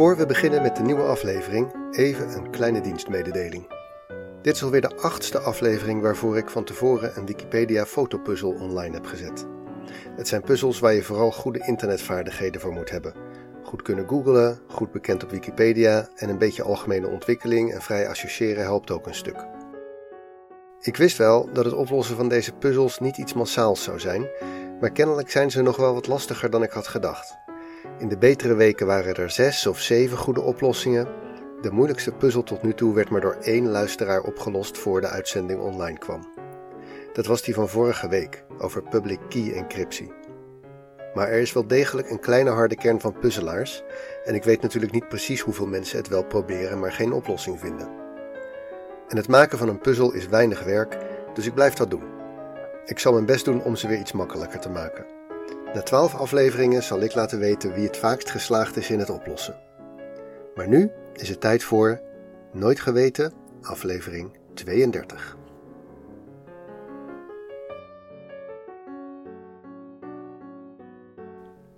Voor we beginnen met de nieuwe aflevering, even een kleine dienstmededeling. Dit is alweer de achtste aflevering waarvoor ik van tevoren een Wikipedia fotopuzzel online heb gezet. Het zijn puzzels waar je vooral goede internetvaardigheden voor moet hebben. Goed kunnen googlen, goed bekend op Wikipedia en een beetje algemene ontwikkeling en vrij associëren helpt ook een stuk. Ik wist wel dat het oplossen van deze puzzels niet iets massaals zou zijn, maar kennelijk zijn ze nog wel wat lastiger dan ik had gedacht. In de betere weken waren er zes of zeven goede oplossingen. De moeilijkste puzzel tot nu toe werd maar door één luisteraar opgelost voor de uitzending online kwam. Dat was die van vorige week over public key encryptie. Maar er is wel degelijk een kleine harde kern van puzzelaars en ik weet natuurlijk niet precies hoeveel mensen het wel proberen, maar geen oplossing vinden. En het maken van een puzzel is weinig werk, dus ik blijf dat doen. Ik zal mijn best doen om ze weer iets makkelijker te maken. Na twaalf afleveringen zal ik laten weten wie het vaakst geslaagd is in het oplossen. Maar nu is het tijd voor Nooit Geweten, aflevering 32.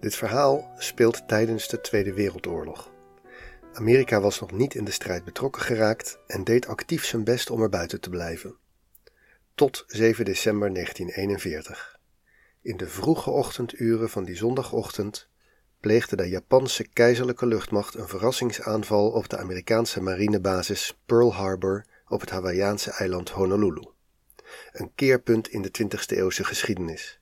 Dit verhaal speelt tijdens de Tweede Wereldoorlog. Amerika was nog niet in de strijd betrokken geraakt en deed actief zijn best om er buiten te blijven. Tot 7 december 1941. In de vroege ochtenduren van die zondagochtend pleegde de Japanse keizerlijke luchtmacht een verrassingsaanval op de Amerikaanse marinebasis Pearl Harbor op het Hawaïaanse eiland Honolulu. Een keerpunt in de 20e eeuwse geschiedenis.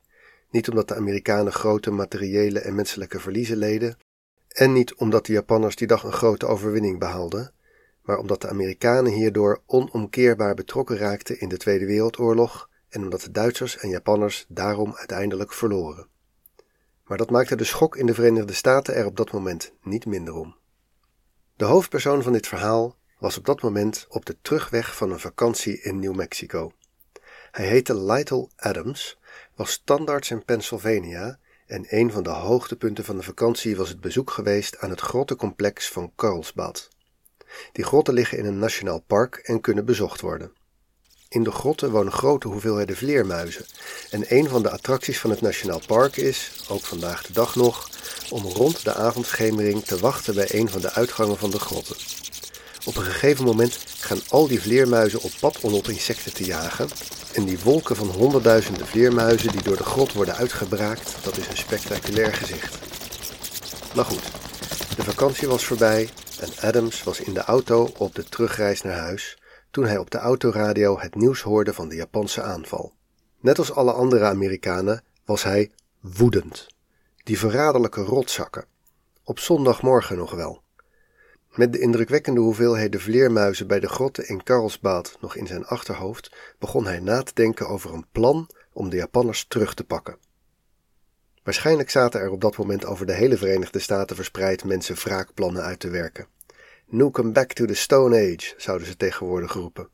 Niet omdat de Amerikanen grote materiële en menselijke verliezen leden, en niet omdat de Japanners die dag een grote overwinning behaalden, maar omdat de Amerikanen hierdoor onomkeerbaar betrokken raakten in de Tweede Wereldoorlog en omdat de Duitsers en Japanners daarom uiteindelijk verloren. Maar dat maakte de schok in de Verenigde Staten er op dat moment niet minder om. De hoofdpersoon van dit verhaal was op dat moment op de terugweg van een vakantie in New Mexico. Hij heette Lytle Adams, was standaards in Pennsylvania en een van de hoogtepunten van de vakantie was het bezoek geweest aan het grottencomplex van Carlsbad. Die grotten liggen in een nationaal park en kunnen bezocht worden. In de grotten wonen grote hoeveelheden vleermuizen. En een van de attracties van het Nationaal Park is, ook vandaag de dag nog, om rond de avondschemering te wachten bij een van de uitgangen van de grotten. Op een gegeven moment gaan al die vleermuizen op pad om op insecten te jagen. En die wolken van honderdduizenden vleermuizen die door de grot worden uitgebraakt, dat is een spectaculair gezicht. Maar goed, de vakantie was voorbij en Adams was in de auto op de terugreis naar huis toen hij op de autoradio het nieuws hoorde van de Japanse aanval. Net als alle andere Amerikanen was hij woedend. Die verraderlijke rotzakken. Op zondagmorgen nog wel. Met de indrukwekkende hoeveelheden vleermuizen bij de grotten in Karlsbad nog in zijn achterhoofd, begon hij na te denken over een plan om de Japanners terug te pakken. Waarschijnlijk zaten er op dat moment over de hele Verenigde Staten verspreid mensen wraakplannen uit te werken. Nukem back to the Stone Age, zouden ze tegenwoordig roepen.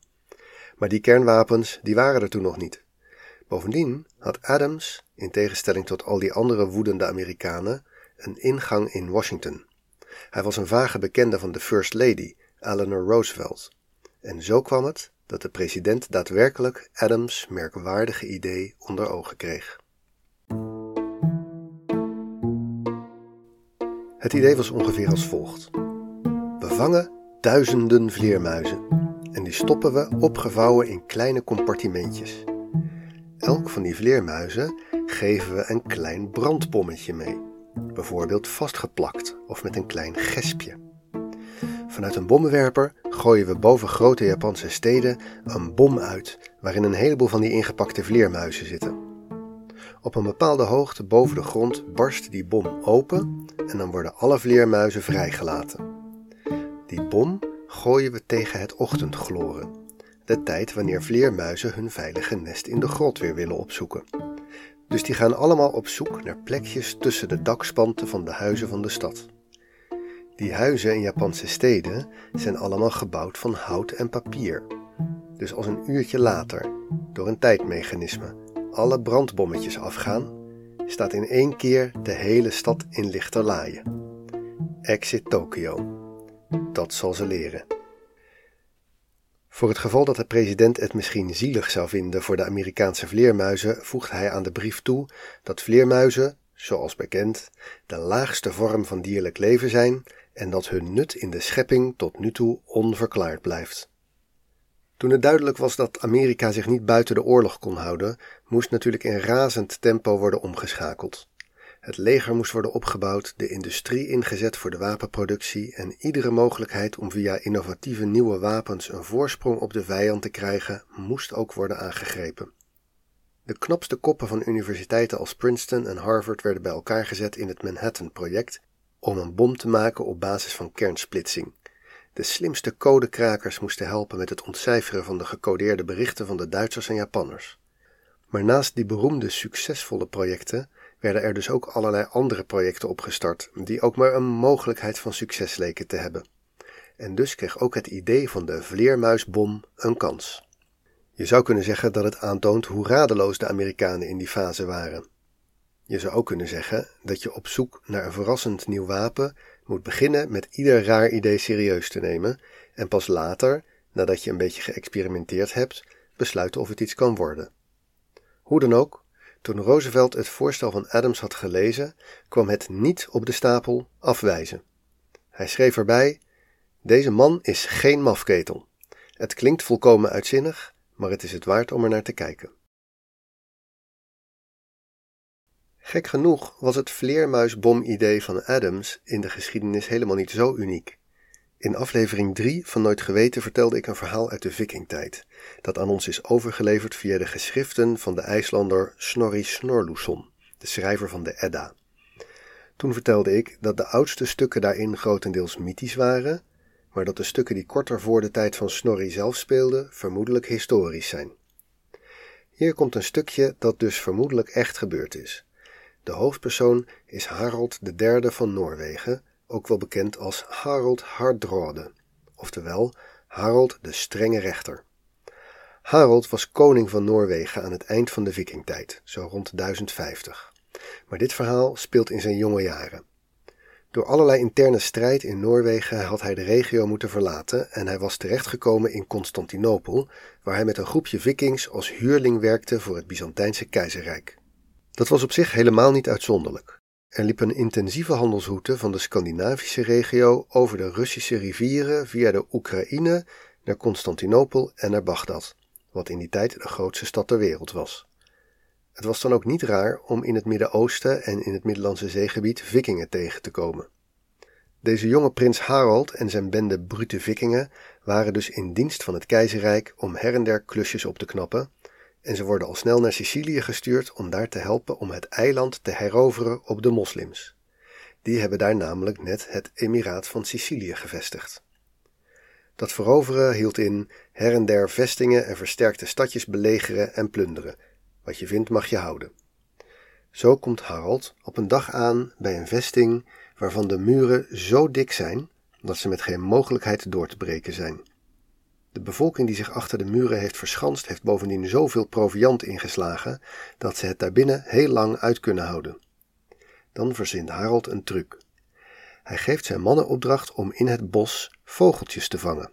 Maar die kernwapens, die waren er toen nog niet. Bovendien had Adams, in tegenstelling tot al die andere woedende Amerikanen, een ingang in Washington. Hij was een vage bekende van de First Lady, Eleanor Roosevelt. En zo kwam het dat de president daadwerkelijk Adams' merkwaardige idee onder ogen kreeg. Het idee was ongeveer als volgt. Vangen duizenden vleermuizen en die stoppen we opgevouwen in kleine compartimentjes. Elk van die vleermuizen geven we een klein brandbommetje mee, bijvoorbeeld vastgeplakt of met een klein gespje. Vanuit een bommenwerper gooien we boven grote Japanse steden een bom uit waarin een heleboel van die ingepakte vleermuizen zitten. Op een bepaalde hoogte boven de grond barst die bom open en dan worden alle vleermuizen vrijgelaten. Die bom gooien we tegen het ochtendgloren, de tijd wanneer vleermuizen hun veilige nest in de grot weer willen opzoeken. Dus die gaan allemaal op zoek naar plekjes tussen de dakspanten van de huizen van de stad. Die huizen in Japanse steden zijn allemaal gebouwd van hout en papier. Dus als een uurtje later, door een tijdmechanisme, alle brandbommetjes afgaan, staat in één keer de hele stad in lichterlaaien. Exit Tokyo. Dat zal ze leren. Voor het geval dat de president het misschien zielig zou vinden voor de Amerikaanse vleermuizen, voegt hij aan de brief toe dat vleermuizen, zoals bekend, de laagste vorm van dierlijk leven zijn en dat hun nut in de schepping tot nu toe onverklaard blijft. Toen het duidelijk was dat Amerika zich niet buiten de oorlog kon houden, moest natuurlijk in razend tempo worden omgeschakeld. Het leger moest worden opgebouwd, de industrie ingezet voor de wapenproductie en iedere mogelijkheid om via innovatieve nieuwe wapens een voorsprong op de vijand te krijgen, moest ook worden aangegrepen. De knapste koppen van universiteiten als Princeton en Harvard werden bij elkaar gezet in het Manhattan-project om een bom te maken op basis van kernsplitsing. De slimste codekrakers moesten helpen met het ontcijferen van de gecodeerde berichten van de Duitsers en Japanners. Maar naast die beroemde succesvolle projecten werden er dus ook allerlei andere projecten opgestart, die ook maar een mogelijkheid van succes leken te hebben. En dus kreeg ook het idee van de vleermuisbom een kans. Je zou kunnen zeggen dat het aantoont hoe radeloos de Amerikanen in die fase waren. Je zou ook kunnen zeggen dat je op zoek naar een verrassend nieuw wapen moet beginnen met ieder raar idee serieus te nemen en pas later, nadat je een beetje geëxperimenteerd hebt, besluiten of het iets kan worden. Hoe dan ook, toen Roosevelt het voorstel van Adams had gelezen, kwam het niet op de stapel afwijzen. Hij schreef erbij: Deze man is geen mafketel. Het klinkt volkomen uitzinnig, maar het is het waard om er naar te kijken. Gek genoeg was het vleermuisbom-idee van Adams in de geschiedenis helemaal niet zo uniek. In aflevering 3 van Nooit Geweten vertelde ik een verhaal uit de Vikingtijd, dat aan ons is overgeleverd via de geschriften van de IJslander Snorri Snorluson, de schrijver van de Edda. Toen vertelde ik dat de oudste stukken daarin grotendeels mythisch waren, maar dat de stukken die korter voor de tijd van Snorri zelf speelden vermoedelijk historisch zijn. Hier komt een stukje dat dus vermoedelijk echt gebeurd is. De hoofdpersoon is Harald III van Noorwegen, ook wel bekend als Harald Hardrade, oftewel Harald de strenge rechter. Harold was koning van Noorwegen aan het eind van de vikingtijd, zo rond 1050. Maar dit verhaal speelt in zijn jonge jaren. Door allerlei interne strijd in Noorwegen had hij de regio moeten verlaten en hij was terechtgekomen in Constantinopel, waar hij met een groepje vikings als huurling werkte voor het Byzantijnse keizerrijk. Dat was op zich helemaal niet uitzonderlijk. Er liep een intensieve handelsroute van de Scandinavische regio over de Russische rivieren via de Oekraïne naar Constantinopel en naar Bagdad, wat in die tijd de grootste stad ter wereld was. Het was dan ook niet raar om in het Midden-Oosten en in het Middellandse zeegebied vikingen tegen te komen. Deze jonge prins Harald en zijn bende brute vikingen waren dus in dienst van het keizerrijk om her en der klusjes op te knappen en ze worden al snel naar Sicilië gestuurd om daar te helpen om het eiland te heroveren op de moslims. Die hebben daar namelijk net het Emiraat van Sicilië gevestigd. Dat veroveren hield in her en der vestingen en versterkte stadjes belegeren en plunderen. Wat je vindt mag je houden. Zo komt Harald op een dag aan bij een vesting waarvan de muren zo dik zijn dat ze met geen mogelijkheid door te breken zijn. De bevolking die zich achter de muren heeft verschanst, heeft bovendien zoveel proviand ingeslagen dat ze het daarbinnen heel lang uit kunnen houden. Dan verzint Harold een truc. Hij geeft zijn mannen opdracht om in het bos vogeltjes te vangen.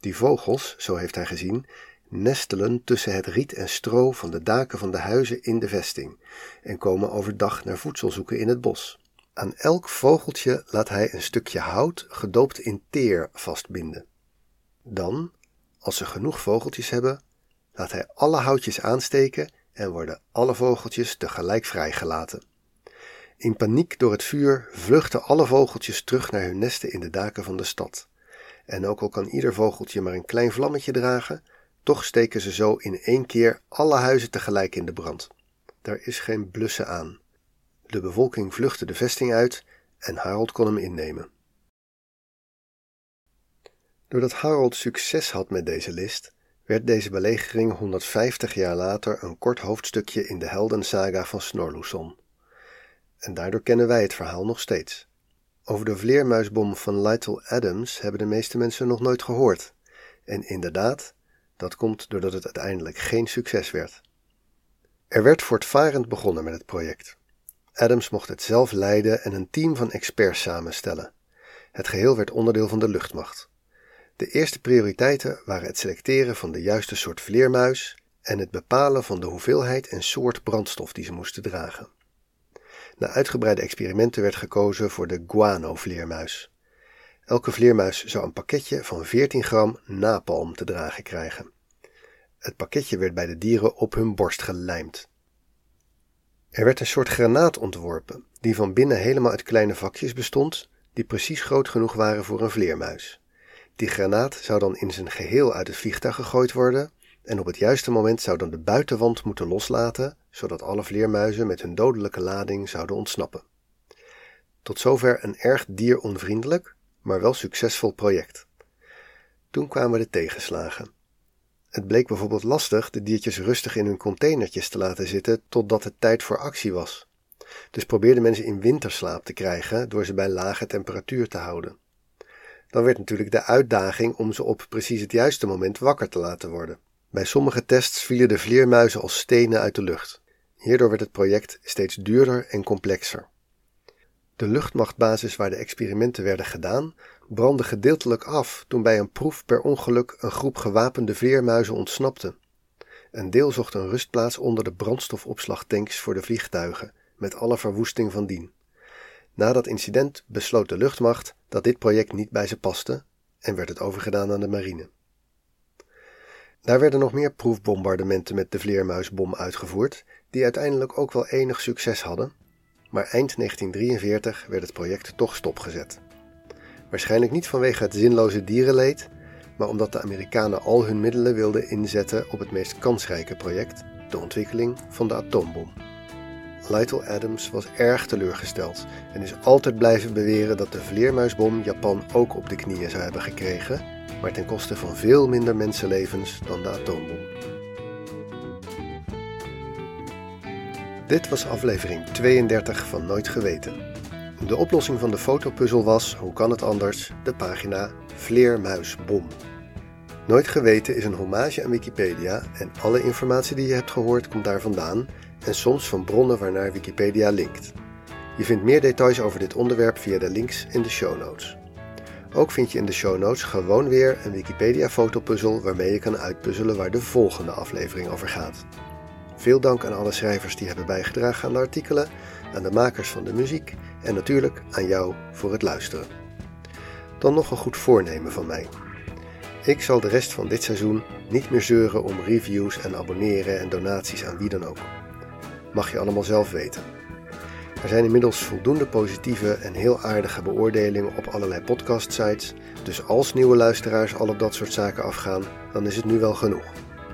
Die vogels, zo heeft hij gezien, nestelen tussen het riet en stro van de daken van de huizen in de vesting en komen overdag naar voedsel zoeken in het bos. Aan elk vogeltje laat hij een stukje hout gedoopt in teer vastbinden. Dan, als ze genoeg vogeltjes hebben, laat hij alle houtjes aansteken en worden alle vogeltjes tegelijk vrijgelaten. In paniek door het vuur vluchten alle vogeltjes terug naar hun nesten in de daken van de stad. En ook al kan ieder vogeltje maar een klein vlammetje dragen, toch steken ze zo in één keer alle huizen tegelijk in de brand. Daar is geen blussen aan. De bevolking vluchtte de vesting uit en Harold kon hem innemen. Doordat Harold succes had met deze list, werd deze belegering 150 jaar later een kort hoofdstukje in de heldensaga van Snorluson. En daardoor kennen wij het verhaal nog steeds. Over de vleermuisbom van Lytle Adams hebben de meeste mensen nog nooit gehoord. En inderdaad, dat komt doordat het uiteindelijk geen succes werd. Er werd voortvarend begonnen met het project. Adams mocht het zelf leiden en een team van experts samenstellen. Het geheel werd onderdeel van de luchtmacht. De eerste prioriteiten waren het selecteren van de juiste soort vleermuis en het bepalen van de hoeveelheid en soort brandstof die ze moesten dragen. Na uitgebreide experimenten werd gekozen voor de guano-vleermuis. Elke vleermuis zou een pakketje van 14 gram napalm te dragen krijgen. Het pakketje werd bij de dieren op hun borst gelijmd. Er werd een soort granaat ontworpen, die van binnen helemaal uit kleine vakjes bestond, die precies groot genoeg waren voor een vleermuis. Die granaat zou dan in zijn geheel uit het vliegtuig gegooid worden en op het juiste moment zou dan de buitenwand moeten loslaten, zodat alle vleermuizen met hun dodelijke lading zouden ontsnappen. Tot zover een erg dieronvriendelijk, maar wel succesvol project. Toen kwamen de tegenslagen. Het bleek bijvoorbeeld lastig de diertjes rustig in hun containertjes te laten zitten totdat het tijd voor actie was. Dus probeerden mensen in winterslaap te krijgen door ze bij lage temperatuur te houden. Dan werd natuurlijk de uitdaging om ze op precies het juiste moment wakker te laten worden. Bij sommige tests vielen de vleermuizen als stenen uit de lucht. Hierdoor werd het project steeds duurder en complexer. De luchtmachtbasis waar de experimenten werden gedaan, brandde gedeeltelijk af toen bij een proef per ongeluk een groep gewapende vleermuizen ontsnapte. Een deel zocht een rustplaats onder de brandstofopslagtanks voor de vliegtuigen, met alle verwoesting van dien. Na dat incident besloot de luchtmacht dat dit project niet bij ze paste en werd het overgedaan aan de marine. Daar werden nog meer proefbombardementen met de vleermuisbom uitgevoerd, die uiteindelijk ook wel enig succes hadden, maar eind 1943 werd het project toch stopgezet. Waarschijnlijk niet vanwege het zinloze dierenleed, maar omdat de Amerikanen al hun middelen wilden inzetten op het meest kansrijke project, de ontwikkeling van de atoombom. Lytle Adams was erg teleurgesteld en is altijd blijven beweren dat de vleermuisbom Japan ook op de knieën zou hebben gekregen, maar ten koste van veel minder mensenlevens dan de atoombom. Dit was aflevering 32 van Nooit Geweten. De oplossing van de fotopuzzel was, hoe kan het anders, de pagina Vleermuisbom. Nooit Geweten is een hommage aan Wikipedia en alle informatie die je hebt gehoord komt daar vandaan en soms van bronnen waarnaar Wikipedia linkt. Je vindt meer details over dit onderwerp via de links in de show notes. Ook vind je in de show notes gewoon weer een Wikipedia fotopuzzel waarmee je kan uitpuzzelen waar de volgende aflevering over gaat. Veel dank aan alle schrijvers die hebben bijgedragen aan de artikelen, aan de makers van de muziek en natuurlijk aan jou voor het luisteren. Dan nog een goed voornemen van mij. Ik zal de rest van dit seizoen niet meer zeuren om reviews en abonneren en donaties aan wie dan ook. Mag je allemaal zelf weten. Er zijn inmiddels voldoende positieve en heel aardige beoordelingen op allerlei podcast-sites, dus als nieuwe luisteraars al op dat soort zaken afgaan, dan is het nu wel genoeg.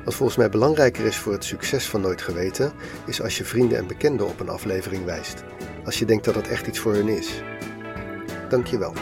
Wat volgens mij belangrijker is voor het succes van Nooit Geweten, is als je vrienden en bekenden op een aflevering wijst. Als je denkt dat het echt iets voor hun is. Dankjewel.